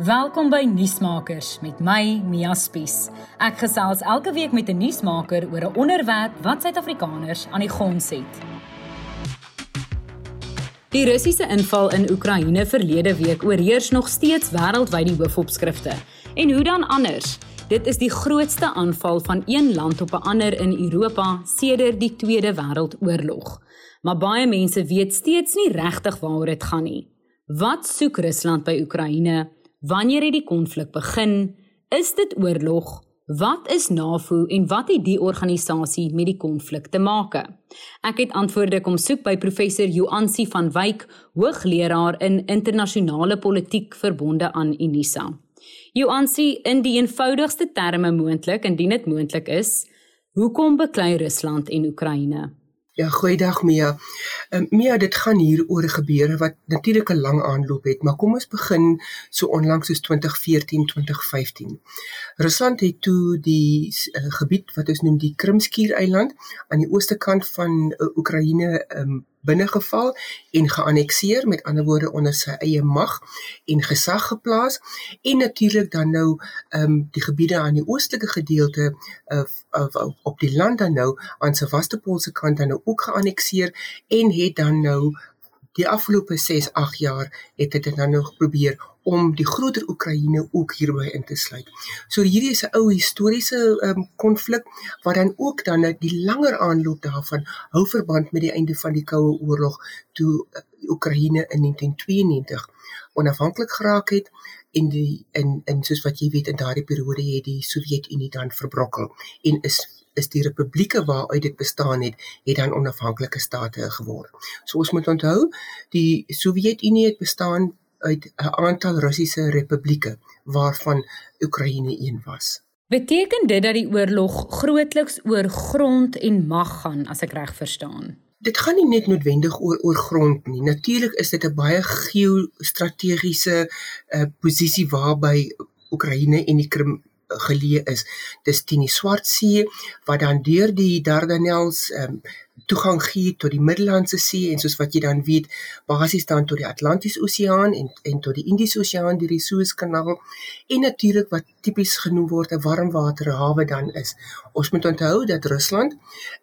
Welkom by Nuusmakers met my Mia Spies. Ek gesels elke week met 'n nuusmaker oor 'n onderwerp wat Suid-Afrikaners aan die gons het. Die Russiese inval in Oekraïne verlede week oorheers nog steeds wêreldwyd die hoofopskrifte. En hoe dan anders? Dit is die grootste aanval van een land op 'n ander in Europa sedert die Tweede Wêreldoorlog. Maar baie mense weet steeds nie regtig waaroor dit gaan nie. Wat soek Rusland by Oekraïne? Wanneer het die konflik begin? Is dit oorlog? Wat is NAVO en wat het die organisasie met die konflik te maak? Ek het antwoorde kom soek by professor Joansi van Wyk, hoogleraar in internasionale politiek verbonde aan Unisa. Joansi, in die eenvoudigste terme moontlik, indien dit moontlik is, hoekom beklei Rusland en Oekraïne? Ja, goeiedag Mia. Ehm Mia, dit gaan hier oor 'n gebeure wat natuurlik 'n lang aanloop het, maar kom ons begin so onlangs soos 2014, 2015. Rusland het toe die uh, gebied wat ons noem die Krimskiereiland aan die ooste kant van uh, Oekraïne ehm um, binnegeval en geannekseer met ander woorde onder sy eie mag en gesag geplaas. En natuurlik dan nou ehm um, die gebiede aan die oostelike gedeelte uh, uh, op die land dan nou aan Sevastopol se kant dan nou ook geannekseer en het dan nou die afgelope 6 8 jaar het dit dan nog probeer om die groter Oekraïne ook hierby in te sluit. So hierdie is 'n ou historiese ehm, konflik um, wat dan ook dan die langer aanloop daarvan hou verband met die einde van die Koue Oorlog toe uh, Oekraïne in 1992 onafhanklik geraak het en die in in soos wat jy weet in daardie periode het die Sowjetunie dan verbrokkel en is is die republieke waaruit dit bestaan het, het dan onafhanklike state geword. So ons moet onthou, die Sowjetunie het bestaan uit 'n aantal Russiese republieke waarvan Oekraïne een was. Beteken dit dat die oorlog grootliks oor grond en mag gaan as ek reg verstaan? Dit gaan nie net noodwendig oor oor grond nie. Natuurlik is dit 'n baie geo-strategiese uh, posisie waarby Oekraïne en die Krim geleë is. Dis teen die Swart See wat dan deur die Dardanelles um, toegang gee tot die Middellandse See en soos wat jy dan weet, basies dan tot die Atlantiese Oseaan en en tot die Indiese Oseaan deur die Suezkanaal en natuurlik wat tipies genoem word 'n warmwaterhawe dan is. Ons moet onthou dat Rusland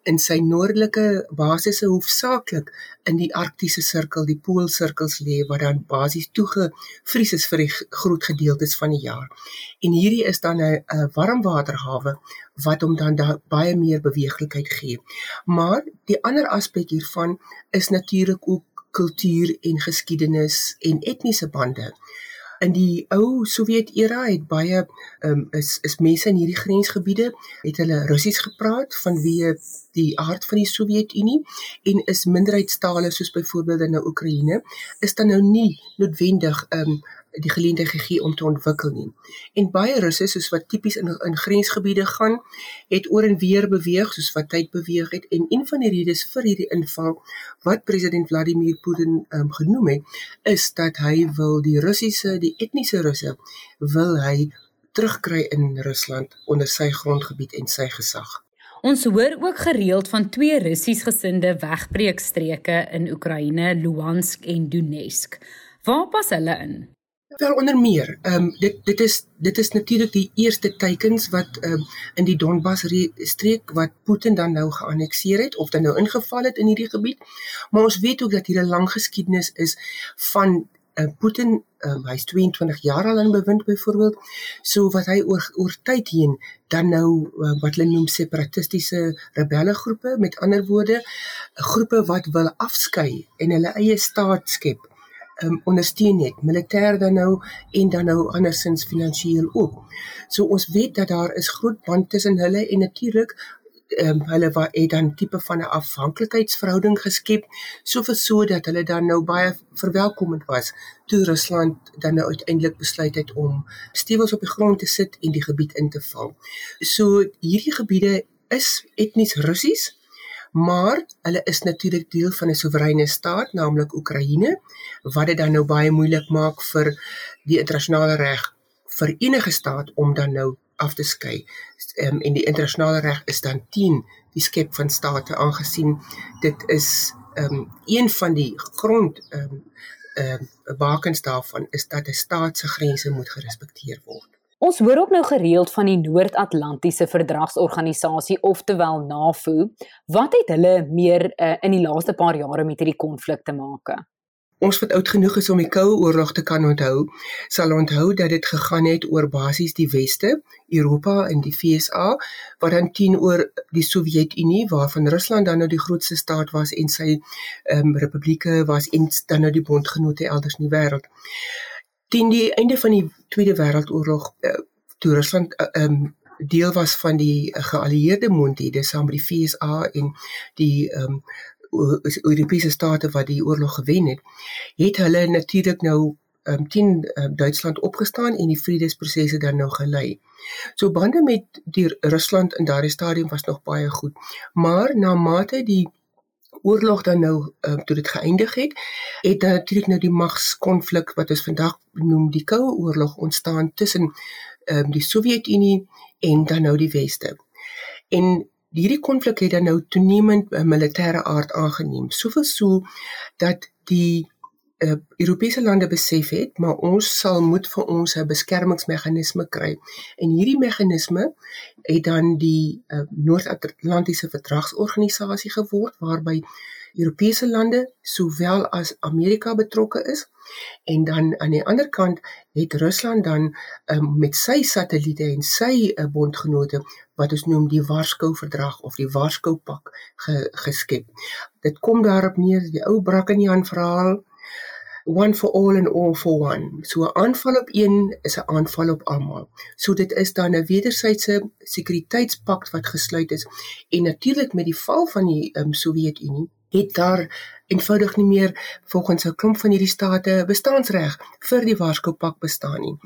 in sy noordelike basisse hoofsaaklik in die Arktiese sirkel, die poolsirkels lê wat dan basies toegevries is vir die groot gedeeltes van die jaar. En hierdie is dan 'n warmwaterhawe wat hom dan daar baie meer beweeglikheid gee. Maar die ander aspek hiervan is natuurlik ook kultuur en geskiedenis en etniese bande. In die ou Sowjet-era het baie um, is is mense in hierdie grensgebiede het hulle Russies gepraat vanweë die aard van die Sowjetunie en is minderheidstale soos byvoorbeeld in Oekraïne is dan nou nie noodwendig um, die geleentheid gegee om te ontwikkel nie. En baie russe soos wat tipies in in grensgebiede gaan, het oor en weer beweeg soos wat tyd beweeg het en een van die redes vir hierdie inval wat president Vladimir Putin um, genoem het, is dat hy wil die Russiese, die etniese Russe wil hy terugkry in Rusland onder sy grondgebied en sy gesag. Ons hoor ook gereeld van twee Russies gesinde wegbreekstreke in Oekraïne, Luhansk en Donetsk. Waar pas hulle in? Wel onder meer, ehm um, dit dit is dit is natuurlik die eerste teikens wat ehm um, in die Donbas streek wat Putin dan nou geannekseer het of dan nou ingeval het in hierdie gebied. Maar ons weet ook dat hier 'n lang geskiedenis is van uh, Putin, um, hy's 22 jaar al in bewind byvoorbeeld. So wat hy oor oor tyd heen dan nou uh, wat hulle noem separatistiese rebelle groepe, met ander woorde, groepe wat wil afskei en hulle eie staat skep um, ondersteun het militêr dan nou en dan nou andersins finansiëel ook. So ons weet dat daar is groot band tussen hulle en natuurlik ehm um, hulle wat het dan tipe van 'n afhanklikheidsverhouding geskep soveel so dat hulle dan nou baie verwelkomend was toe Rusland dan nou uiteindelik besluit het om stewels op die grond te sit en die gebied in te val. So hierdie gebiede is etnies Russies maar hulle is natuurlik deel van 'n soewereine staat, naamlik Oekraïne, wat dit dan nou baie moeilik maak vir die internasionale reg vir enige staat om dan nou af te skei. Um, en die internasionale reg is dan 10 die skep van state aangesien dit is um, een van die grond um, 'n uh, bakens daarvan is dat 'n staat se grense moet gerespekteer word. Ons hoor ook nou gereeld van die Noord-Atlantiese Verdragsorganisasie, oftewel NAVO. Wat het hulle meer uh, in die laaste paar jare met hierdie konflik te maak? Ons wat oud genoeg is om die Koue Oorlog te kan onthou, sal onthou dat dit gegaan het oor basies die Weste, Europa en die VSA, wat dan teenoor die Sowjetunie waarvan Rusland dan nou die grootste staat was en sy ehm um, republieke was en dan nou die bondgenote elders in die wêreld. Teen die einde van die Tweede Wêreldoorlog uh, toe Rusland uh, um, deel was van die geallieerde moondhede saam met die VSA en die um, Europese state wat die oorlog gewen het, het hulle natuurlik nou um, teen um, Duitsland opgestaan en die vredesprosesse dan nou gelei. So bande met die Rusland in daardie stadium was nog baie goed, maar na mate die oorlog dan nou um, toe dit geëindig het, het natuurlik nou die magskonflik wat ons vandag noem die Koue Oorlog ontstaan tussen um, die Sowjetunie en dan nou die Weste. En hierdie konflik het dan nou toenemend 'n uh, militêre aard aangeneem. Soveel so dat die uh, Europese lande besef het, maar ons sal moet vir ons 'n beskermingsmeganisme kry. En hierdie meganisme het dan die uh, Noord-Atlantiese Verdragsorganisasie geword waarby Europese lande sowel as Amerika betrokke is. En dan aan die ander kant het Rusland dan um, met sy satelliete en sy uh, bondgenote wat ons noem die Warskou Verdrag of die Warskou Pak ge, geskep. Dit kom daarop neer die ou Brakkenian verhaal one for all and all for one. So 'n aanval op een is 'n aanval op almal. So dit is dan 'n wederwysige sekuriteitspak wat gesluit is en natuurlik met die val van die um, Sowjetunie het daar eenvoudig nie meer volgens 'n klomp van hierdie state bestaansreg vir die Warskoupak bestaan nie.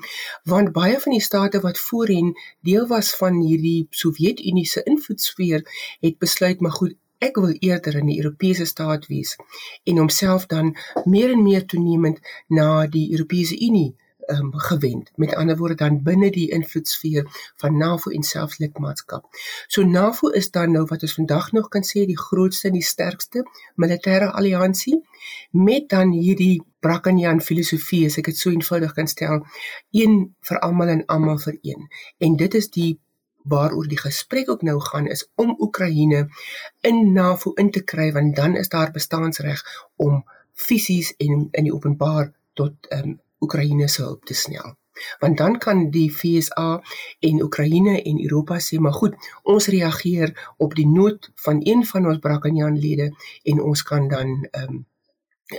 Want baie van die state wat voorheen deel was van hierdie Sowjetunie se invloedssfeer het besluit maar goed ek wil eerder in die Europese staat wees en homself dan meer en meer toenemend na die Europese Unie um, gewend met ander woorde dan binne die invloedsfeer van NAVO en selfs lidmaatskap. So NAVO is dan nou wat ons vandag nog kan sê die grootste en die sterkste militêre alliansie met dan hierdie Brakkenian filosofie as ek dit so eenvoudig kan stel, een vir almal en almal vir een. En dit is die waaroor die gesprek ook nou gaan is om Oekraïne in NAVO in te kry want dan is daar bestaansreg om fisies en in die openbaar tot um, Oekraïne se hulp te snel. Want dan kan die FSA en Oekraïne en Europa sê maar goed, ons reageer op die nood van een van ons Brakanyan-lede en ons kan dan ehm um,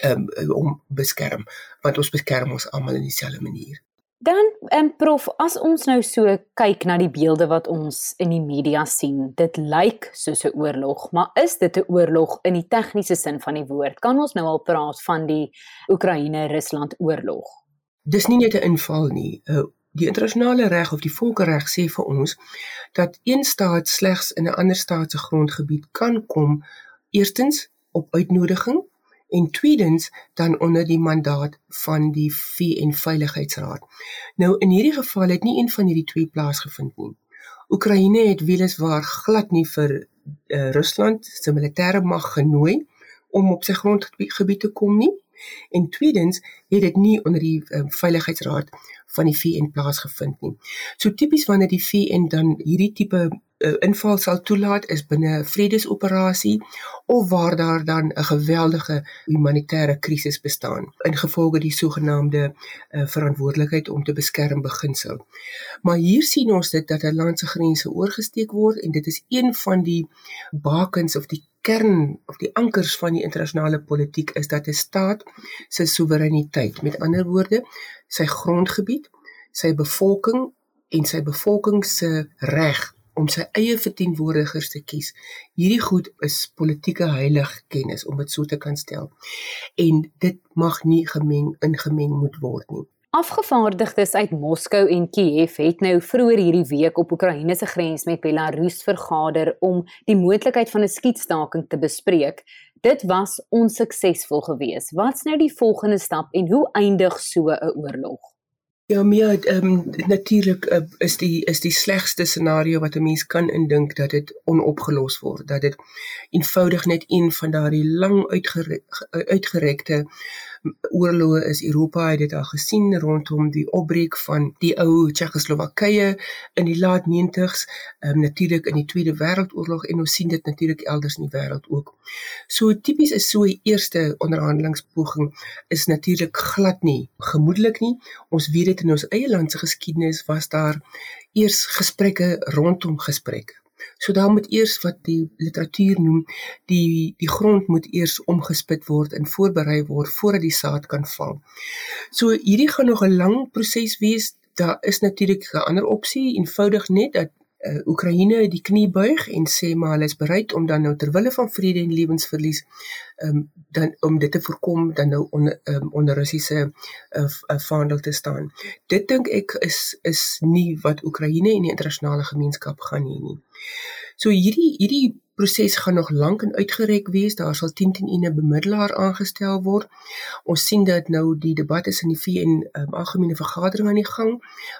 ehm um, om beskerm want ons beskerm ons almal in dieselfde manier. Dan en um, prof, as ons nou so kyk na die beelde wat ons in die media sien, dit lyk soos 'n oorlog, maar is dit 'n oorlog in die tegniese sin van die woord? Kan ons nou al praat van die Oekraïne-Rusland oorlog? dis nie net 'n inval nie. Uh, die internasionale reg of die volkereg sê vir ons dat een staat slegs in 'n ander staat se grondgebied kan kom eerstens op uitnodiging en tweedens dan onder die mandaat van die VN Veiligheidsraad. Nou in hierdie geval het nie een van hierdie twee plaasgevind nie. Oekraïne het weliswaar glad nie vir uh, Rusland se militêre mag genooi om op sy grondgebied te kom nie en tweedens het dit nie onder die um, veiligheidsraad van die VN plaasgevind nie. So tipies wanneer die VN dan hierdie tipe uh, inval sal toelaat is binne 'n vredesoperasie of waar daar dan 'n geweldige humanitêre krisis bestaan ingevolge die sogenaamde uh, verantwoordelikheid om te beskerm beginsel. Maar hier sien ons dit dat 'n land se grense oorgesteek word en dit is een van die bakens of die kern of die ankers van die internasionale politiek is dat 'n staat se soewereiniteit, met ander woorde, sy grondgebied, sy bevolking en sy bevolking se reg om sy eie verteenwoordigers te kies. Hierdie goed is politieke heilig kennis om dit so te kan stel. En dit mag nie gemeng ingemeng moet word nie. Afgevaardigdes uit Moskou en Kiev het nou vroeër hierdie week op Oekraïne se grens met Belarus vergader om die moontlikheid van 'n skietstaking te bespreek. Dit was onsuksesvol geweest. Wat's nou die volgende stap en hoe eindig so 'n oorlog? Ja, meer ehm um, natuurlik uh, is die is die slegste scenario wat 'n mens kan indink dat dit onopgelos word, dat dit eenvoudig net een van daardie lang uitgerekte oorloë is Europa het dit al gesien rondom die opbreek van die ou Tsjechoslowakye in die laat 90s, um, natuurlik in die Tweede Wêreldoorlog en ons sien dit natuurlik elders in die wêreld ook. So tipies is so 'n eerste onderhandelingspoging is natuurlik glad nie gemoedelik nie. Ons weet dit in ons eie land se geskiedenis was daar eers gesprekke rondom gesprekke. So daar moet eers wat die literatuur noem, die die grond moet eers omgespit word en voorberei word voordat die saad kan val. So hierdie gaan nog 'n lang proses wees. Daar is natuurlik 'n ander opsie, eenvoudig net dat uh, Oekraïne die knie buig en sê maar hulle is bereid om dan nou ter wille van vrede en lewensverlies um, dan om dit te voorkom dan nou onder um, onder Russiese uh, uh, vaandel te staan. Dit dink ek is is nie wat Oekraïne en die internasionale gemeenskap gaan hê nie. So hierdie hierdie proses gaan nog lank en uitgereik wees. Daar sal 10 teen 1 'n bemiddelaar aangestel word. Ons sien dat nou die debat is in die VN um, algemene vergadering aan die gang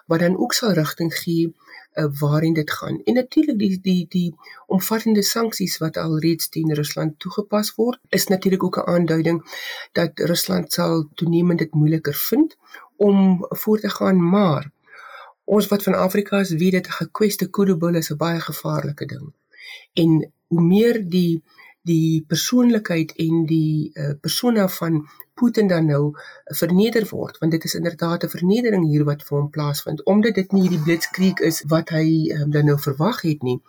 wat dan ook sal rigting gee uh, waarheen dit gaan. En natuurlik die die die omvattende sanksies wat alreeds teen Rusland toegepas word, is natuurlik ook 'n aanduiding dat Rusland sal toenemend dit moeiliker vind om voort te gaan, maar ons wat van Afrika is, weet dit 'n gekweste kudubulle is 'n baie gevaarlike ding. En hoe meer die die persoonlikheid en die uh, persona van Putin dan nou verneder word want dit is inderdaad 'n vernedering hier wat vir hom plaasvind omdat dit nie hierdie blitzkrieg is wat hy um, dan nou verwag het nie.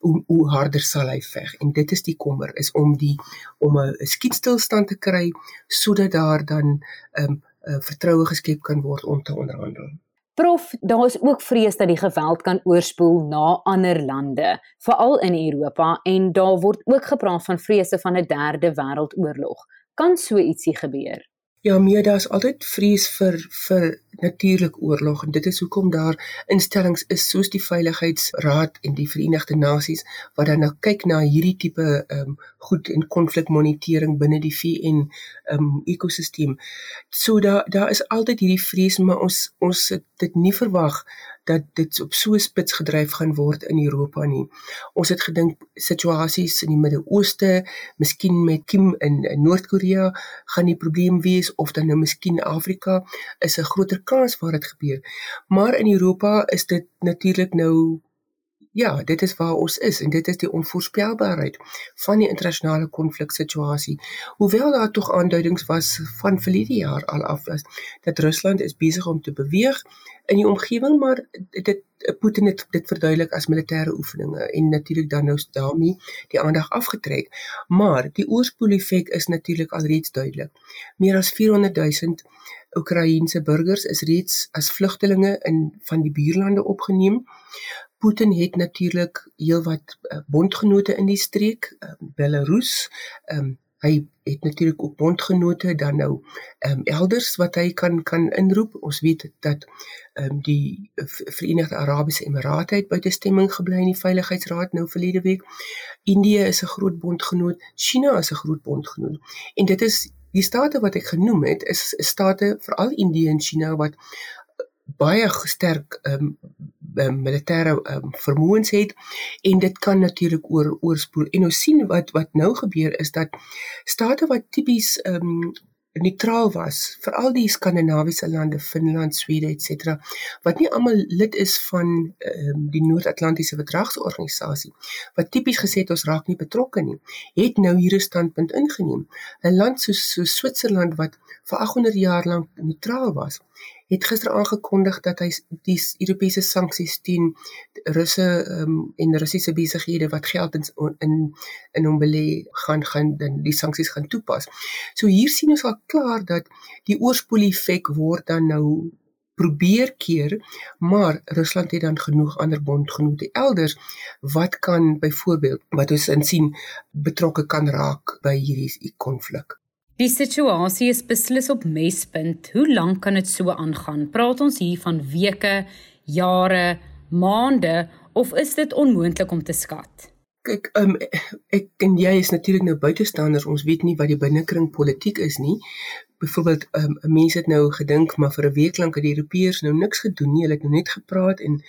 Hoe hoe harder sal hy veg? En dit is die kommer is om die om 'n skietstilstand te kry sodat daar dan 'n um, vertroue geskep kan word om te onderhandel. Prof, daar is ook vrees dat die geweld kan oorspoel na ander lande, veral in Europa en daar word ook gepraat van vrese van 'n derde wêreldoorlog kan so ietsie gebeur? Ja, meer daar's altyd vrees vir vir natuurlik oorlog en dit is hoekom daar instellings is soos die Veiligheidsraad en die Verenigde Nasies wat dan nou kyk na hierdie tipe ehm um, goed en konflikmonitering binne die VN ehm um, ekosisteem. So daar daar is altyd hierdie vrees maar ons ons het dit nie verwag dat dit op so spits gedryf gaan word in Europa nie. Ons het gedink situasies in die Midde-Ooste, miskien met Kim in, in Noord-Korea gaan die probleem wees of dan nou miskien Afrika is 'n groter kans waar dit gebeur. Maar in Europa is dit natuurlik nou Ja, dit is waar ons is en dit is die onvoorspelbaarheid van die internasionale konfliksituasie. Hoewel daar tog aanduidings was van verlede jaar al af dat, dat Rusland is besig om te beweeg in die omgewing, maar dit Putin het dit verduidelik as militêre oefeninge en natuurlik dan nou daarmee die aandag afgetrek. Maar die oorspoeleffek is natuurlik alreeds duidelik. Meer as 400 000 Oekraïense burgers is reeds as vlugtelinge in van die buurlande opgeneem. Putin het natuurlik heelwat uh, bondgenote in die streek, uh, Belarus. Um, hy het natuurlik ook bondgenote dan nou um, elders wat hy kan kan inroep. Ons weet dat um, die Verenigde Arabiese Emirate het buite stemming gebly in die Veiligheidsraad nou verlede week. Indië is 'n groot bondgenoot, China is 'n groot bondgenoot. En dit is die state wat ek genoem het, is state veral Indië en China wat baie sterk um, um, militêre um, vermoëns het en dit kan natuurlik oor oorspoel. En ons sien wat wat nou gebeur is dat state wat tipies um, neutraal was veral die skandinawiese lande Finland, Swede ens wat nie almal lid is van um, die Noord-Atlantiese Verdragsorganisasie wat tipies gesê het ons raak nie betrokke nie het nou hier 'n standpunt ingeneem. 'n land soos so Switserland wat vir 800 jaar lank neutraal was het gister aangekondig dat hy die Europese sanksies teen Russe um, en Russiese besighede wat geld in in in hom belê gaan gaan dan die sanksies gaan toepas. So hier sien ons al klaar dat die oorspoeleffek word dan nou probeer keer, maar Rusland het dan genoeg ander bondgenote elders wat kan byvoorbeeld wat ons insien betrokke kan raak by hierdie konflik. Die situasie is beslis op mespunt. Hoe lank kan dit so aangaan? Praat ons hier van weke, jare, maande of is dit onmoontlik om te skat? Kyk, um, ek en jy is natuurlik nou buitestanders. Ons weet nie wat die binnekring politiek is nie. Byvoorbeeld, um, mense het nou gedink maar vir 'n week lank het die Europeërs nou niks gedoen nie. Hulle het nou net gepraat en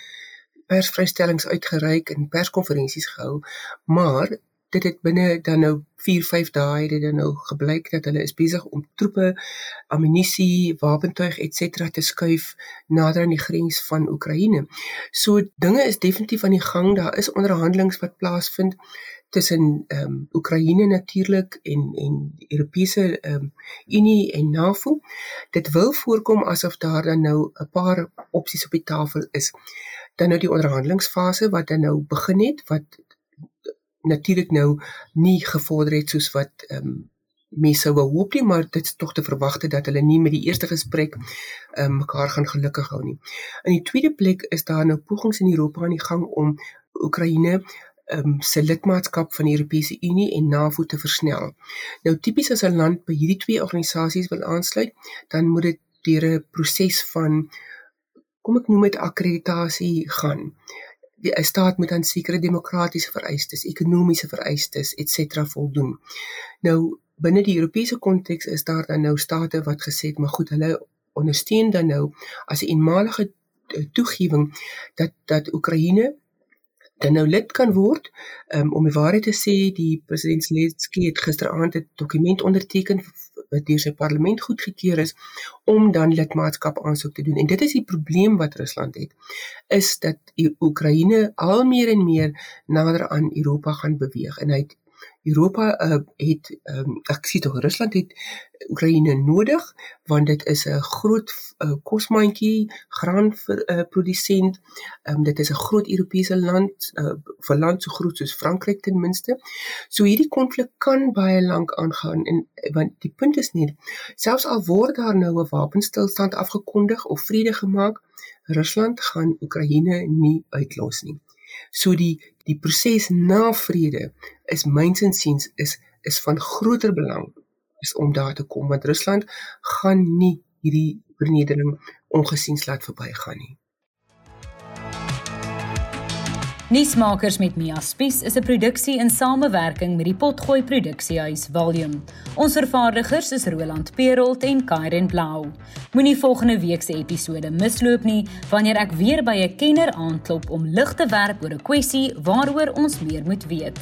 persvrystellings uitgereik en perskonferensies gehou. Maar dit het binne dan nou 4, 5 dae het dit dan nou gebleik dat hulle is besig om troepe, ammunisie, wapentuig ens te skuif nader aan die grens van Oekraïne. So dinge is definitief aan die gang. Daar is onderhandelinge wat plaasvind tussen ehm um, Oekraïne natuurlik en en die Europese ehm um, Unie en NAVO. Dit wil voorkom asof daar dan nou 'n paar opsies op die tafel is. Dan nou die onderhandelingsfase wat dan nou begin het wat natuurlik nou nie gevorder het soos wat ehm um, mense sou hoop nie, maar dit is tog te verwagte dat hulle nie met die eerste gesprek ehm um, mekaar gaan gelukkig hou nie. In die tweede plek is daar nou pogings in Europa aan die gang om Oekraïne ehm um, se lidmaatskap van die Europese Unie en NAVO te versnel. Nou tipies as 'n land by hierdie twee organisasies wil aansluit, dan moet dit deur 'n proses van kom ek noem dit akkreditasie gaan. Die staat moet aan sekere demokratiese vereistes, ekonomiese vereistes ens voldoen. Nou binne die Europese konteks is daar dan nou state wat gesê het, maar goed, hulle ondersteun dan nou as 'n eenmalige eh, toegewing dat dat Oekraïne dan nou lid kan word. Um, om die waarheid te sê, die president Zelensky het gisteraand 'n dokument onderteken wat deur sy parlement goedgekeur is om dan lidmaatskap aansoek te doen. En dit is die probleem wat Rusland het, is dat Oekraïne al meer en meer nader aan Europa gaan beweeg en hy het Europa uh, het um, ek sê tog Rusland het Oekraïne nodig want dit is 'n groot uh, kosmandjie graan vir 'n uh, produsent. Um, dit is 'n groot Europese land, uh, vir land so groot soos Frankryk ten minste. So hierdie konflik kan baie lank aangaan en want die punt is nie selfs al word daar nou 'n wapenstilstand afgekondig of vrede gemaak, Rusland gaan Oekraïne nie uitlos nie. So die die proses na vrede is myns insiens is is van groter belang is om daar te kom want Rusland gaan nie hierdie vernedering ongesiens laat verbygaan nie. Nuusmakers met Mia Spies is 'n produksie in samewerking met die Potgooi Produksiehuis Volume. Ons vervaardigers is Roland Perolt en Kairen Blau. Moenie volgende week se episode misloop nie wanneer ek weer by 'n kenner aanklop om lig te werp oor 'n kwessie waaroor ons meer moet weet.